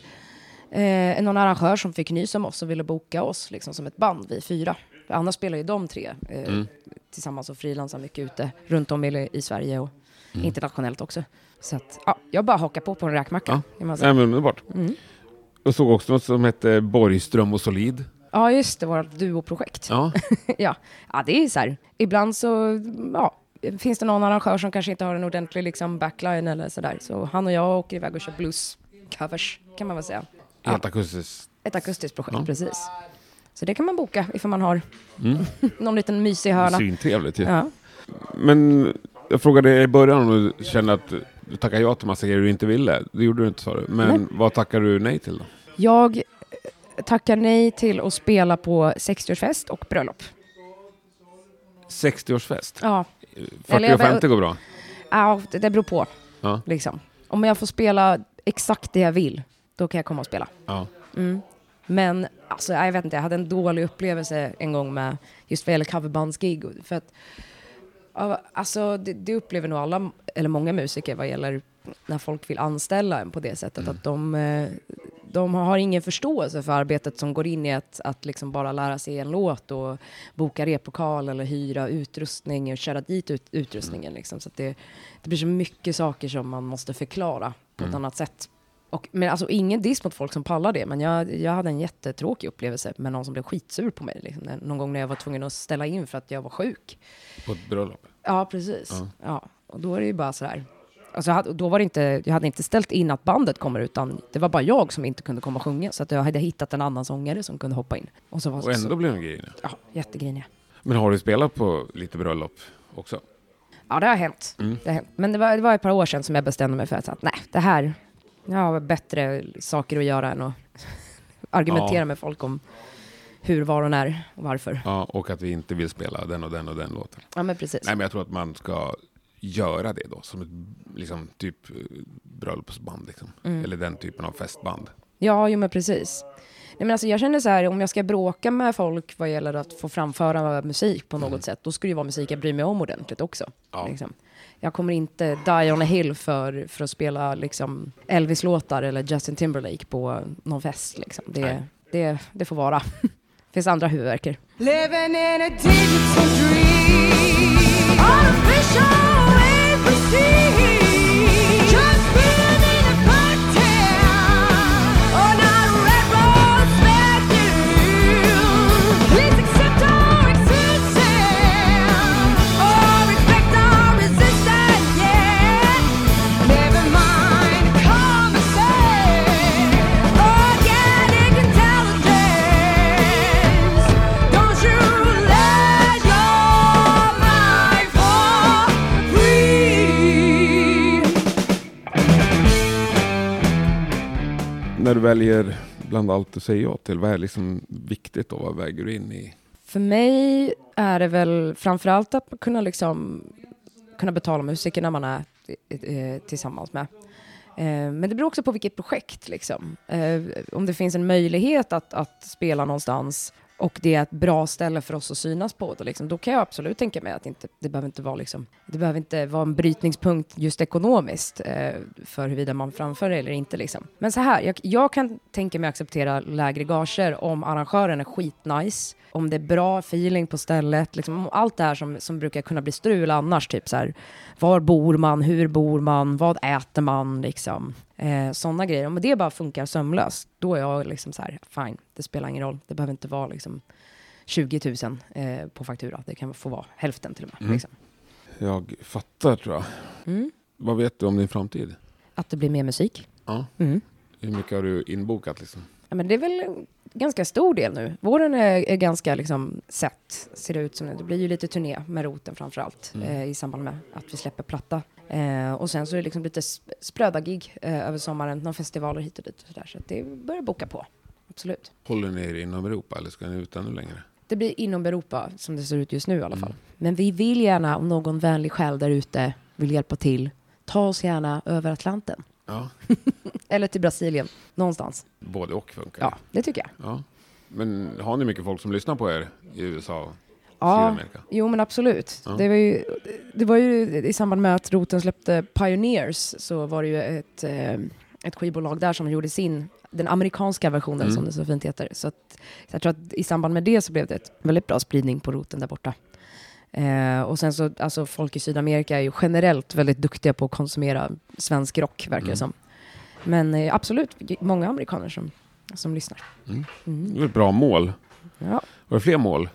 eh, någon arrangör som fick nys om oss och ville boka oss liksom som ett band, vi fyra. För annars spelar ju de tre eh, Mm. tillsammans och frilansar mycket ute runt om i, i Sverige och Mm. internationellt också. Så att, ja, jag bara hakar på på en räkmacka. Ja. Nej men underbart. Mm. Jag såg också något som hette Borgström och Solid. Ja, just det, vårt duoprojekt. Ja. ja. ja, det är så här. Ibland så ja, finns det någon arrangör som kanske inte har en ordentlig liksom, backline eller sådär. Så han och jag åker iväg och kör blues-covers, kan man väl säga. Ja, Helt akustiskt. ett akustiskt projekt, Ja. precis. Så det kan man boka ifall man har Mm. någon liten mysig hörna. Svintrevligt ju. Ja. Men jag frågade i början om du kände att du tackade ja till massa grejer du inte ville. Det gjorde du inte sa du. Men Nej. vad tackar du nej till då? Jag eh, tackar nej till att spela på 60-årsfest och bröllop. 60-årsfest? Ja, 40 Eller jag och 50 går bra? ja det, det beror på. Ja. Liksom. Om jag får spela exakt det jag vill, då kan jag komma och spela. ja. Mm. Men alltså, jag vet inte, jag hade en dålig upplevelse en gång med just vad gäller coverbandsgig. För att, ja, alltså, det, det upplever nog alla, eller många musiker vad gäller när folk vill anställa en på det sättet. Att de, eh, de har ingen förståelse för arbetet som går in i att, att liksom bara lära sig en låt och boka replokal eller hyra utrustning och köra dit ut, utrustningen. Liksom. Så det, det blir så mycket saker som man måste förklara på ett annat sätt. Och, men alltså ingen diss mot folk som pallar det, men jag, jag hade en jättetråkig upplevelse med någon som blev skitsur på mig. Liksom, när- någon gång när jag var tvungen att ställa in för att jag var sjuk. På ett bröllop? Ja, precis. Ja. Ja. och då är det ju bara så här. Alltså, jag hade, då var det inte, jag hade inte ställt in att bandet kommer, utan det var bara jag som inte kunde komma och sjunga. Så att jag hade hittat en annan sångare som kunde hoppa in. Och, så var, Och ändå så, blev det grejer. ja, jättegrinig. Men har du spelat på lite bröllop också? Ja, det har hänt. Mm. Det har hänt. Men det var, det var ett par år sedan som jag bestämde mig för att nej, det här, har bättre saker att göra än att argumentera Ja. med folk om hur, var och när och varför. Ja, och att vi inte vill spela den och den och den låten. Ja, men precis. Nej, men jag tror att man ska göra det då, som ett liksom, typ eh, bröllopsband. Liksom. Mm. Eller den typen av festband. Ja, jo men precis. Nej, men alltså, jag känner så här, om jag ska bråka med folk vad gäller att få framföra musik på något sätt, då ska det vara musik jag bryr mig om ordentligt också. Ja. Liksom. Jag kommer inte die on a hill för, för att spela liksom, Elvis-låtar eller Justin Timberlake på någon fest. Liksom. Det, det, det får vara. det finns andra huvudvärker. Living in a digital dream. Artificial ABC. Väljer bland allt du säger ja till, vad är liksom viktigt och vad väger du in i? För mig är det väl framförallt att kunna, liksom, kunna betala musikerna man är eh, eh, tillsammans med. Eh, men det beror också på vilket projekt. Liksom. Om det finns en möjlighet att, att spela någonstans och det är ett bra ställe för oss att synas på, då, liksom, då kan jag absolut tänka mig att inte, det, behöver inte vara, liksom, det behöver inte vara en brytningspunkt just ekonomiskt eh, för huruvida man framför det eller inte. Liksom. Men så här, jag, jag kan tänka mig acceptera lägre gager om arrangören är skitnice, om det är bra feeling på stället, liksom, allt det här som, som brukar kunna bli strul annars, typ så här, var bor man, hur bor man, vad äter man, liksom. Eh, Sådana grejer. Om det bara funkar sömlöst, då är jag liksom så här, fine, det spelar ingen roll. Det behöver inte vara liksom 20 000 eh, på faktura. Det kan få vara hälften till och med. Mm. Liksom. Jag fattar tror jag. Mm. Vad vet du om din framtid? Att det blir mer musik. Ja. Mm. Hur mycket har du inbokat liksom? Ja, men det är väl ganska stor del nu. Våren är, är ganska liksom sett, ser det ut som. Det blir ju lite turné med roten framför allt Mm. eh, i samband med att vi släpper platta. Eh, och sen så är det liksom lite sp- spröda gig eh, över sommaren, några festivaler hit och dit och sådär. Så det börjar boka på, absolut. Håller ni er inom Europa eller ska ni ut ännu längre? Det blir inom Europa som det ser ut just nu i alla fall. Mm. Men vi vill gärna, om någon vänlig själ där ute vill hjälpa till, ta oss gärna över Atlanten. Ja, Eller till Brasilien, någonstans. både och funkar. Ja, det tycker jag. ja. Men har ni mycket folk som lyssnar på er i USA och Ja, Sydamerika? jo men absolut. Ja. Det, var ju, det var ju i samband med att Roten släppte Pioneers så var det ju ett, eh, ett skivbolag där som gjorde sin, den amerikanska versionen Mm. som det så fint heter. Så, att, så jag tror att i samband med det så blev det ett väldigt bra spridning på Roten där borta. Eh, och sen så, alltså folk i Sydamerika är ju generellt väldigt duktiga på att konsumera svensk rock, verkar Mm. det som. Men eh, absolut, många amerikaner som, som lyssnar. Mm. Mm. Det är ett bra mål. Ja. Var det fler mål?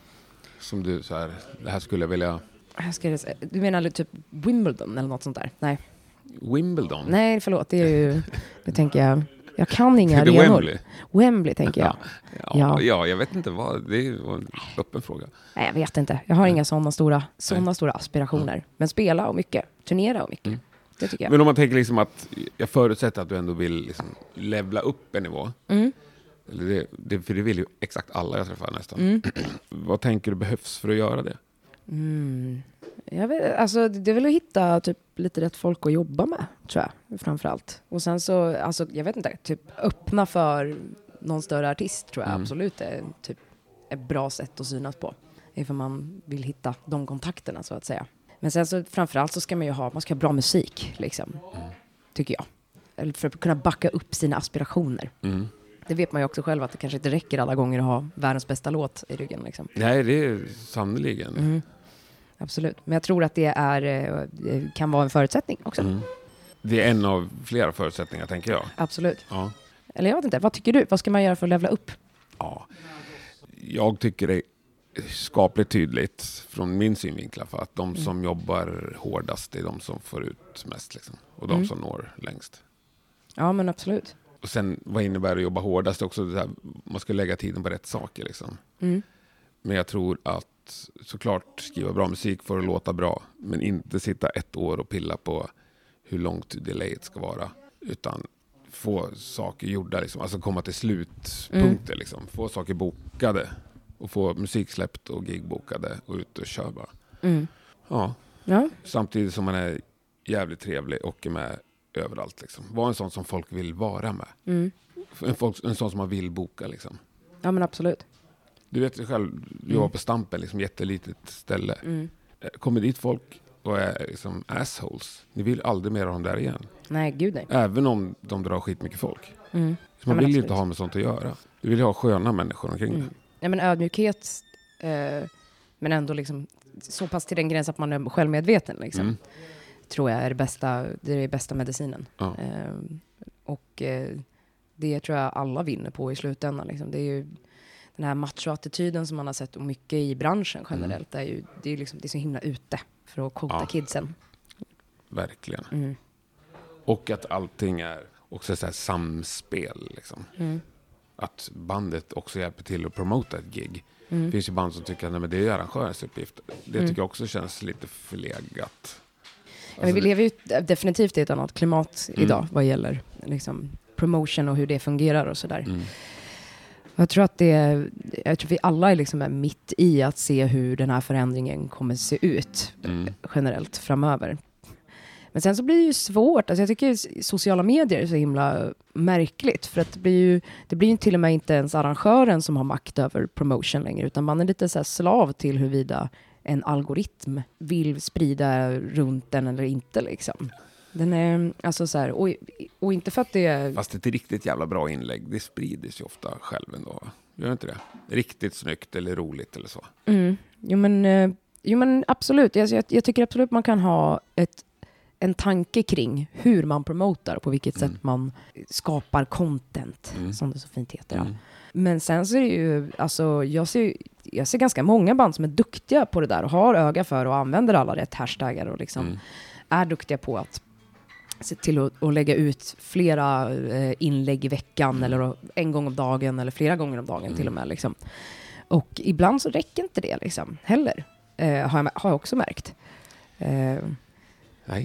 Som du så här, det här skulle jag vilja... Jag, säga- du menar typ Wimbledon eller något sånt där? Nej. Wimbledon? Nej, förlåt. Det är ju... Det tänker jag... Jag kan inga arenor. Wembley? Wembley tänker jag. Ja, Ja. ja, jag vet inte vad. Det är en öppen fråga. Nej, jag vet inte. Jag har inga sådana stora, såna stora aspirationer. Men spela och mycket. Turnera och mycket. Mm. Det tycker jag. Men om man tänker liksom att, jag förutsätter att du ändå vill liksom levla upp en nivå. Mm. Eller det, det, för det vill ju exakt alla jag träffar nästan. Mm. Vad tänker du behövs för att göra det? Mm. Jag vet, alltså, det är väl att hitta typ, lite rätt folk att jobba med, tror jag, framför allt. Och sen så, alltså, jag vet inte, typ öppna för någon större artist tror jag Mm. absolut är typ, ett bra sätt att synas på. Ifall man vill hitta de kontakterna, så att säga. Men sen så framförallt så ska man ju ha, man ska ha bra musik, liksom. Tycker jag. Eller för att kunna backa upp sina aspirationer. Mm. Det vet man ju också själv att det kanske inte räcker alla gånger att ha världens bästa låt i ryggen. Liksom. Nej, det är sannerligen. Mm. Absolut. Men jag tror att det är, eh, kan vara en förutsättning också. Mm. Det är en av flera förutsättningar, tänker jag. Absolut. Ja. Eller jag vet inte, vad tycker du? Vad ska man göra för att levla upp? ja. Jag tycker det är skapligt tydligt från min synvinkel för att de som jobbar hårdast är de som får ut mest. Liksom. Och de Mm. som når längst. Ja, men absolut. Och sen, vad innebär det att jobba hårdast? Också här, man ska lägga tiden på rätt saker. Liksom. Mm. Men jag tror att att såklart skriva bra musik för att låta bra. Men inte sitta ett år och pilla på hur långt delayet ska vara. Utan få saker gjorda, liksom. alltså komma till slutpunkter. Liksom. Få saker bokade. Och få musik släppt och gig bokade och ut och köra bara. Mm. Ja, Ja. samtidigt som man är jävligt trevlig och är med överallt. Liksom. Var en sån som folk vill vara med. Mm. En, folk, en sån som man vill boka. Liksom. ja, men absolut. Du vet själv, jag var på Stampen, liksom jättelitet ställe. Mm. Eh, Kommer dit folk och är liksom assholes. Ni vill aldrig mer ha dem där igen. Nej, gud nej. Även om de drar skitmycket folk. Mm. Så man men vill ju inte ha med sånt att göra. Du vill ju ha sköna människor omkring dig. Mm. Ja, men ödmjukhet, eh, men ändå liksom så pass till den gräns att man är självmedveten. Liksom. Mm. tror jag är det bästa, det är bästa medicinen. Ja. Eh, och eh, det tror jag alla vinner på i slutändan. Liksom. Det är ju den här machoattityden som man har sett och mycket i branschen generellt. är ju, det, är liksom, det är så himla ute för att quota Ja. kidsen. Verkligen. Mm. Och att allting är också så här samspel. Liksom. Mm. Att bandet också hjälper till att promota ett gig. Mm. Det finns ju band som tycker att det är arrangörens uppgift. Det Mm. tycker jag också känns lite förlegat. Ja, men vi Alltså, lever ju definitivt i ett annat klimat Mm. idag vad gäller liksom, promotion och hur det fungerar och sådär. Jag tror att det jag tror vi alla är liksom mitt i att se hur den här förändringen kommer se ut Mm. generellt framöver. Men sen så blir det ju svårt, alltså jag tycker sociala medier är så himla märkligt för att det blir ju, det blir ju till och med inte ens arrangören som har makt över promotion längre utan man är lite så slav till huruvida en algoritm vill sprida runt den eller inte liksom. Den är, alltså så här, och, och inte för att det är Fast ett riktigt jävla bra inlägg, det sprids ju ofta själv ändå. Gör inte det? Riktigt snyggt eller roligt eller så. Mm. Jo, men, eh, jo, men absolut. Jag, jag, jag tycker absolut man kan ha ett, en tanke kring hur man promotar och på vilket Mm. sätt man skapar content, Mm. som det så fint heter. Mm. Men sen så är det ju, alltså, jag ser, jag ser ganska många band som är duktiga på det där och har öga för och använder alla rätt hashtaggar och liksom Mm. är duktiga på att se till att, att lägga ut flera eh, inlägg i veckan eller en gång om dagen eller flera gånger om dagen till och med. Liksom. Och ibland så räcker inte det liksom, heller, eh, har, jag, har jag också märkt. Eh,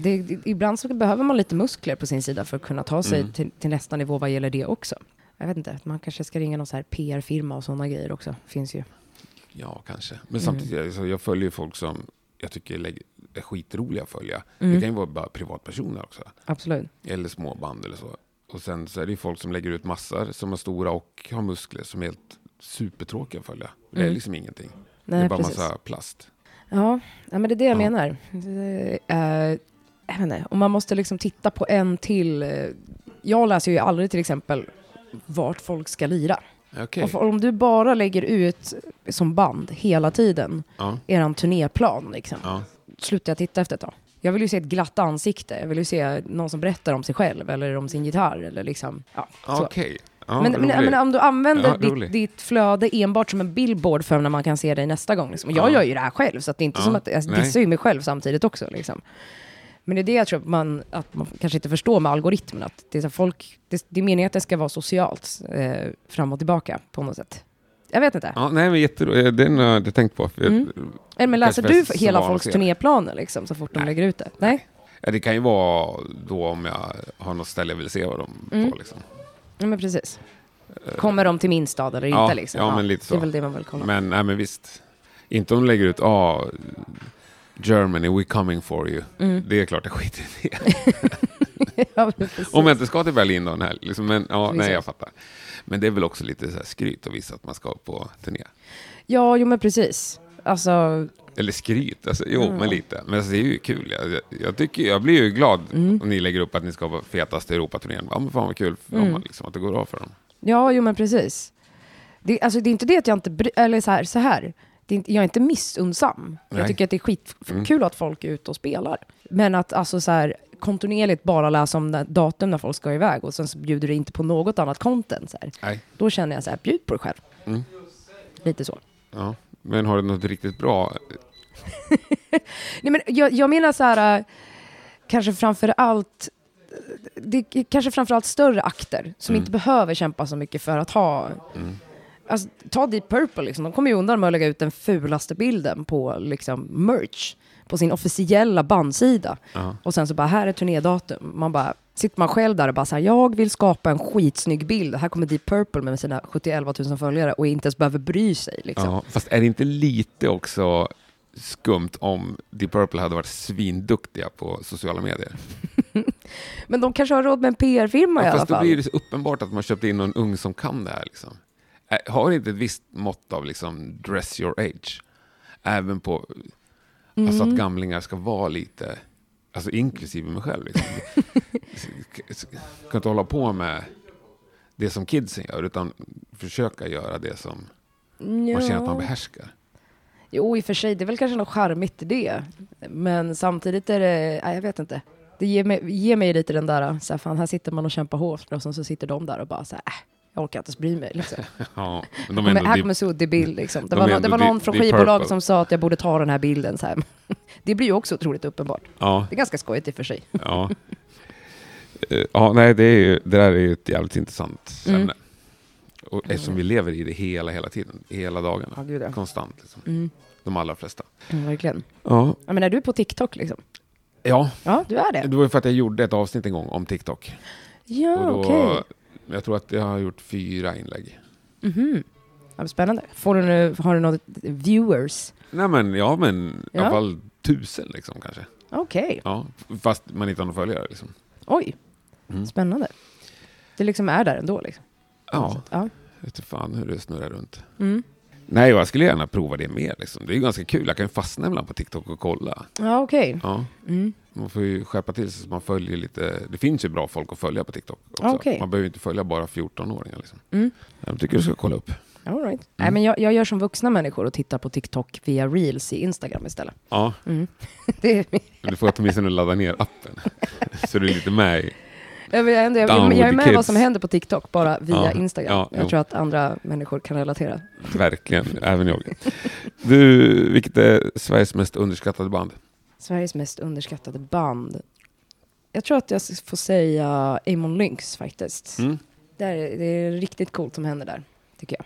det, det, ibland så behöver man lite muskler på sin sida för att kunna ta sig Mm. till, till nästa nivå vad gäller det också. Jag vet inte, man kanske ska ringa någon så här PR-firma och sådana grejer också. Finns ju. Ja, kanske. Men Mm. samtidigt, alltså, jag följer folk som jag tycker lägg- är skitroliga att följa. Mm. Det kan ju vara bara privatpersoner också. Absolut. Eller små band eller så. Och sen så är det ju folk som lägger ut massor som är stora och har muskler som är helt supertråkiga att följa. Det är Mm. liksom ingenting. Nej, det är bara precis. massa plast. Ja, ja, men det är det jag Ja. menar. Eh, jag inte, och man måste liksom titta på en till. eh, Jag läser ju aldrig till exempel vart folk ska lira. För, om du bara lägger ut som band hela tiden, Ja, eran turnéplan, liksom, ja. Slutar jag titta efter ett tag. Jag vill ju se ett glatt ansikte. Jag vill ju se någon som berättar om sig själv eller om sin gitarr. Eller liksom, ja, så. Okej. Ja, men, men, men om du använder Ja, ditt, ditt flöde enbart som en billboard för när man kan se dig nästa gång. Liksom. Jag Ja. gör ju det här själv, så det är inte som att jag dissar ju mig själv samtidigt också. Liksom. Men det är det jag tror att man, att man kanske inte förstår med algoritmen. Att det, är så folk, det, det är meningen att det ska vara socialt eh, fram och tillbaka på något sätt. Jag vet inte. Ja, nej, men jätteroligt. Den har jag inte tänkt på. Mm. Eller, men läser du hela folks turnéplaner liksom, så fort de Nej. lägger ut det? Nej? ja, det kan ju vara då om jag har något ställe jag vill se vad de Mm. på. Liksom. Ja, men precis. Kommer de till min stad eller ja, inte? Liksom? ja, men lite Det så. är väl det man vill kolla. Men, nej, men visst. Inte om de lägger ut, ah, Germany, we coming for you. Mm. Det är klart jag skiter i det. ja. Om jag inte ska till Berlin då, helg, liksom, men ja, Precis. nej, jag fattar. Men det är väl också lite så här skryt att visa att man ska på turné. Ja, jo men precis. Alltså, Eller skryt, alltså, jo, Ja. men lite. Men alltså, det är ju kul. Jag, jag, tycker, jag blir ju glad Mm. om ni lägger upp att ni ska vara fetaste Europaturnén. Ja, men fan vad kul Mm. dem, liksom, att det går av för dem. ja, jo men precis. Det, alltså, det är inte det att jag inte bry- eller så här, så här. Det är inte, jag är inte missunnsam. Nej. Jag tycker att det är skitkul Mm. att folk är ute och spelar. Men att alltså så här, kontinuerligt bara läsa om när- datum när folk ska iväg och sen så bjuder det inte på något annat content. Så här. Nej. Då känner jag så här, bjud på dig själv. Mm. Lite så. Ja. Men har du något riktigt bra? Nej, men jag, jag menar så här, äh, kanske framför allt, det är kanske framför allt större akter som Mm. inte behöver kämpa så mycket för att ha Mm. Alltså, ta Deep Purple, liksom. de kommer ju undan med att lägga ut den fulaste bilden på liksom, merch på sin officiella bandsida. Ja. Och sen så bara, här är turnédatum. Man bara, sitter man själv där och bara så här, jag vill skapa en skitsnygg bild. Här kommer Deep Purple med sina 71 000 följare och inte ens behöver bry sig. Liksom. Ja, fast är det inte lite också skumt om Deep Purple hade varit svinduktiga på sociala medier? Men de kanske har råd med en PR-firma i Ja, alla fast då fall. blir det så uppenbart att man köpt in någon ung som kan det här. Liksom. Har inte ett visst mått av liksom, dress your age? Även på, alltså Mm. att gamlingar ska vara lite, alltså inklusive mig själv. Liksom. kan inte hålla på med det som kidsen gör, utan försöka göra det som man känner att man behärskar. Jo, i och för sig, det är väl kanske något charmigt i det. Men samtidigt är det, nej, jag vet inte. Det ger mig, ger mig lite den där, så här, fan, här sitter man och kämpar hårt och så sitter de där och bara så här, äh, jag orkar inte ens bry mig. Liksom. Ja, men de är ändå här kommer suddig bild liksom. Det de var, är nå- det ändå var någon från skivbolaget som sa att jag borde ta den här bilden så här. Det blir ju också otroligt uppenbart. ja, Det är ganska skojigt i och för sig. ja. Eh, ja, nej, det, är ju, det där är ju ett jävligt intressant Mm. ämne. Och eftersom vi lever i det hela, hela tiden, hela dagarna. Ja, gud ja. Konstant. Liksom. Mm. De allra flesta. Mm, verkligen. Ja. Ja, men är du på TikTok liksom? ja, Ja, du är det. det var ju för att jag gjorde ett avsnitt en gång om TikTok. Ja, okej. Jag tror att jag har gjort fyra inlägg. Mhm. Ja, spännande. Får du nu, har du något viewers? Nej men, ja men i Ja. alla fall tusen liksom kanske. Okej. Ja, fast man inte har någon följare liksom. Oj, Mm. spännande. Det liksom är där ändå liksom. Ja, ja. jag vet fan hur det snurrar runt. Mm. Nej, jag skulle gärna prova det mer. Liksom. Det är ju ganska kul. Jag kan ju fastna ibland på TikTok och kolla. Ja, okej. Ja. Mm. Man får ju skärpa till sig så man följer lite. Det finns ju bra folk att följa på TikTok också. Okej. Man behöver inte följa bara 14-åringar. Liksom. Mm. Jag tycker du ska kolla upp. All right. Mm. Nej, men jag, jag gör som vuxna människor och tittar på TikTok via reels i Instagram istället. Ja, Mm. Det är, du får åtminstone ladda ner appen. så du är lite med i. jag, jag, jag, jag är med vad som händer på TikTok, bara via Ja. Instagram. Ja, jo. jag tror att andra människor kan relatera. Verkligen, även jag. Du, vilket är Sveriges mest underskattade band? Sveriges mest underskattade band. Jag tror att jag får säga Amon Lynx faktiskt. Mm. Det, är, det är riktigt coolt som händer där, tycker jag.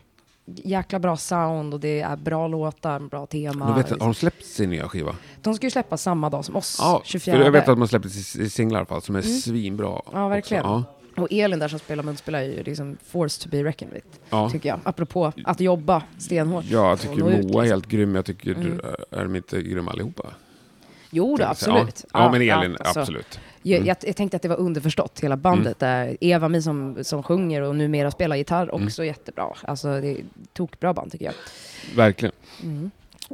Jäkla bra sound och det är bra låtar, bra tema. Vet, har de släppt sin nya skiva? De ska ju släppa samma dag som oss, Ja, 24. för jag vet att man släppte s- s- singlar i alla fall som är Mm. svinbra. Ja, verkligen. Också. Och Elin där som spelar munspel är ju liksom forced to be reckoned with, Ja. tycker jag. Apropå att jobba stenhårt. Ja, jag tycker Moa är liksom. helt grym. Jag tycker, Mm. du- är de inte grymma allihopa? Jo, då, absolut. Ja, ja men Elin, alltså, absolut. Jag, Mm. jag, jag tänkte att det var underförstått, hela bandet där. Eva Mi som, som sjunger och numera spelar gitarr, Mm. också jättebra. Alltså, det är tokbra band tycker jag. Verkligen. Mm.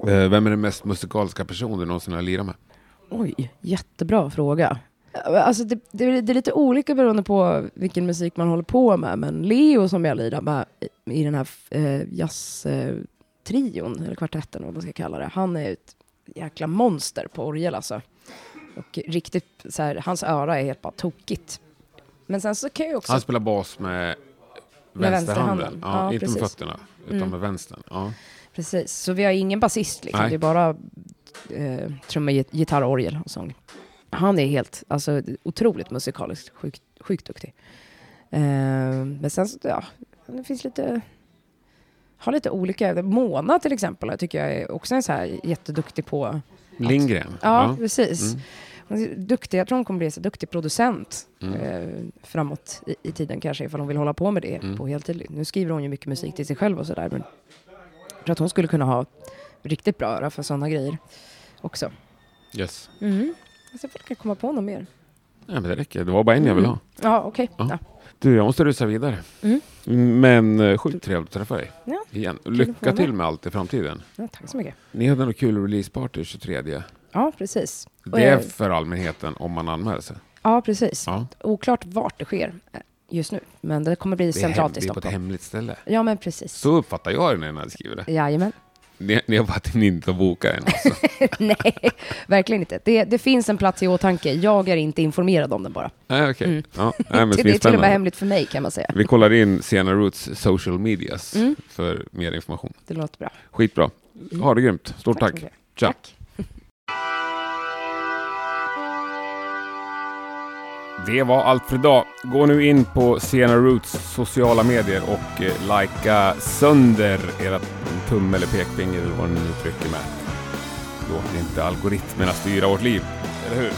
Eh, Vem är den mest musikaliska personen du någonsin har lirat med? Oj, jättebra fråga. Alltså det, det, är- det är lite olika beroende på vilken musik man håller på med, men Leo som jag lirar med i, i den här eh, jazztrion, eller kvartetten vad man ska kalla det, han är ett jäkla monster på orgel alltså. Och riktigt så här, hans öra är helt bara tokigt. Men sen så kan jag också... Han spelar bas med Med vänsterhanden. Ja, Ja, inte med precis. fötterna, utan Mm. med vänstern. Ja. Precis, så vi har ingen basist liksom. Det är bara eh, trumma, git- gitarr, orgel och sång. Han är helt, alltså otroligt musikaliskt, sjukt, sjukt duktig. Eh, men sen så, ja, det finns lite, har lite olika, Mona till exempel, tycker jag är också en så här jätteduktig på, Lindgren. ja, precis. Mm. Hon är duktig, jag tror hon kommer bli en så duktig producent Mm. eh, framåt i, i tiden kanske, ifall hon vill hålla på med det Mm. på heltid. Nu skriver hon ju mycket musik till sig själv och sådär, men jag tror att hon skulle kunna ha riktigt bra öra för sådana grejer också. Yes. Mm. Jag försöker komma på något mer. Ja, men det räcker. Det var bara en jag ville ha. Ja, okej. Ja. Ja. Du, jag måste rusa vidare. Mm. Men eh, sjukt trevligt att träffa dig. Ja, Igen. Lycka till med. allt i framtiden. Ja, tack så mycket. Ni hade något kul releaseparty 23. Ja, precis. Och Det är jag- för allmänheten om man anmäler sig. Ja, precis. Ja. Oklart vart det sker eh, just nu, men det kommer bli Det är, hem, centralt i det är på ett Stockholm. hemligt ställe. Ja, men precis. Så uppfattar jag det när jag skriver det. Jajamän. Ni, ni har ni inte har bokat än. Alltså. Nej, verkligen inte. Det, det finns en plats i åtanke. Jag är inte informerad om den bara. Nej, okej. Mm. Ja, nej, men det är till och med hemligt för mig kan man säga. Vi kollar in Sena Roots social medias Mm. för mer information. Det låter bra. Skitbra. Ha det grymt. Stort tack. mycket. Tja. Tack. Det var allt för idag. Gå nu in på Sena Roots sociala medier och eh, likea sönder era tumme eller pekfinger eller vad ni nu trycker med. Låt inte algoritmerna styra vårt liv, eller hur?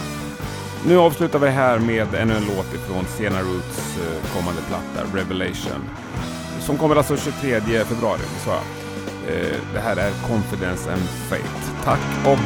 Nu avslutar vi det här med ännu en låt ifrån Sena Roots eh, kommande platta, Revelation. Som kommer alltså 23 februari, det sa jag. Det här är Confidence and Fate. Tack och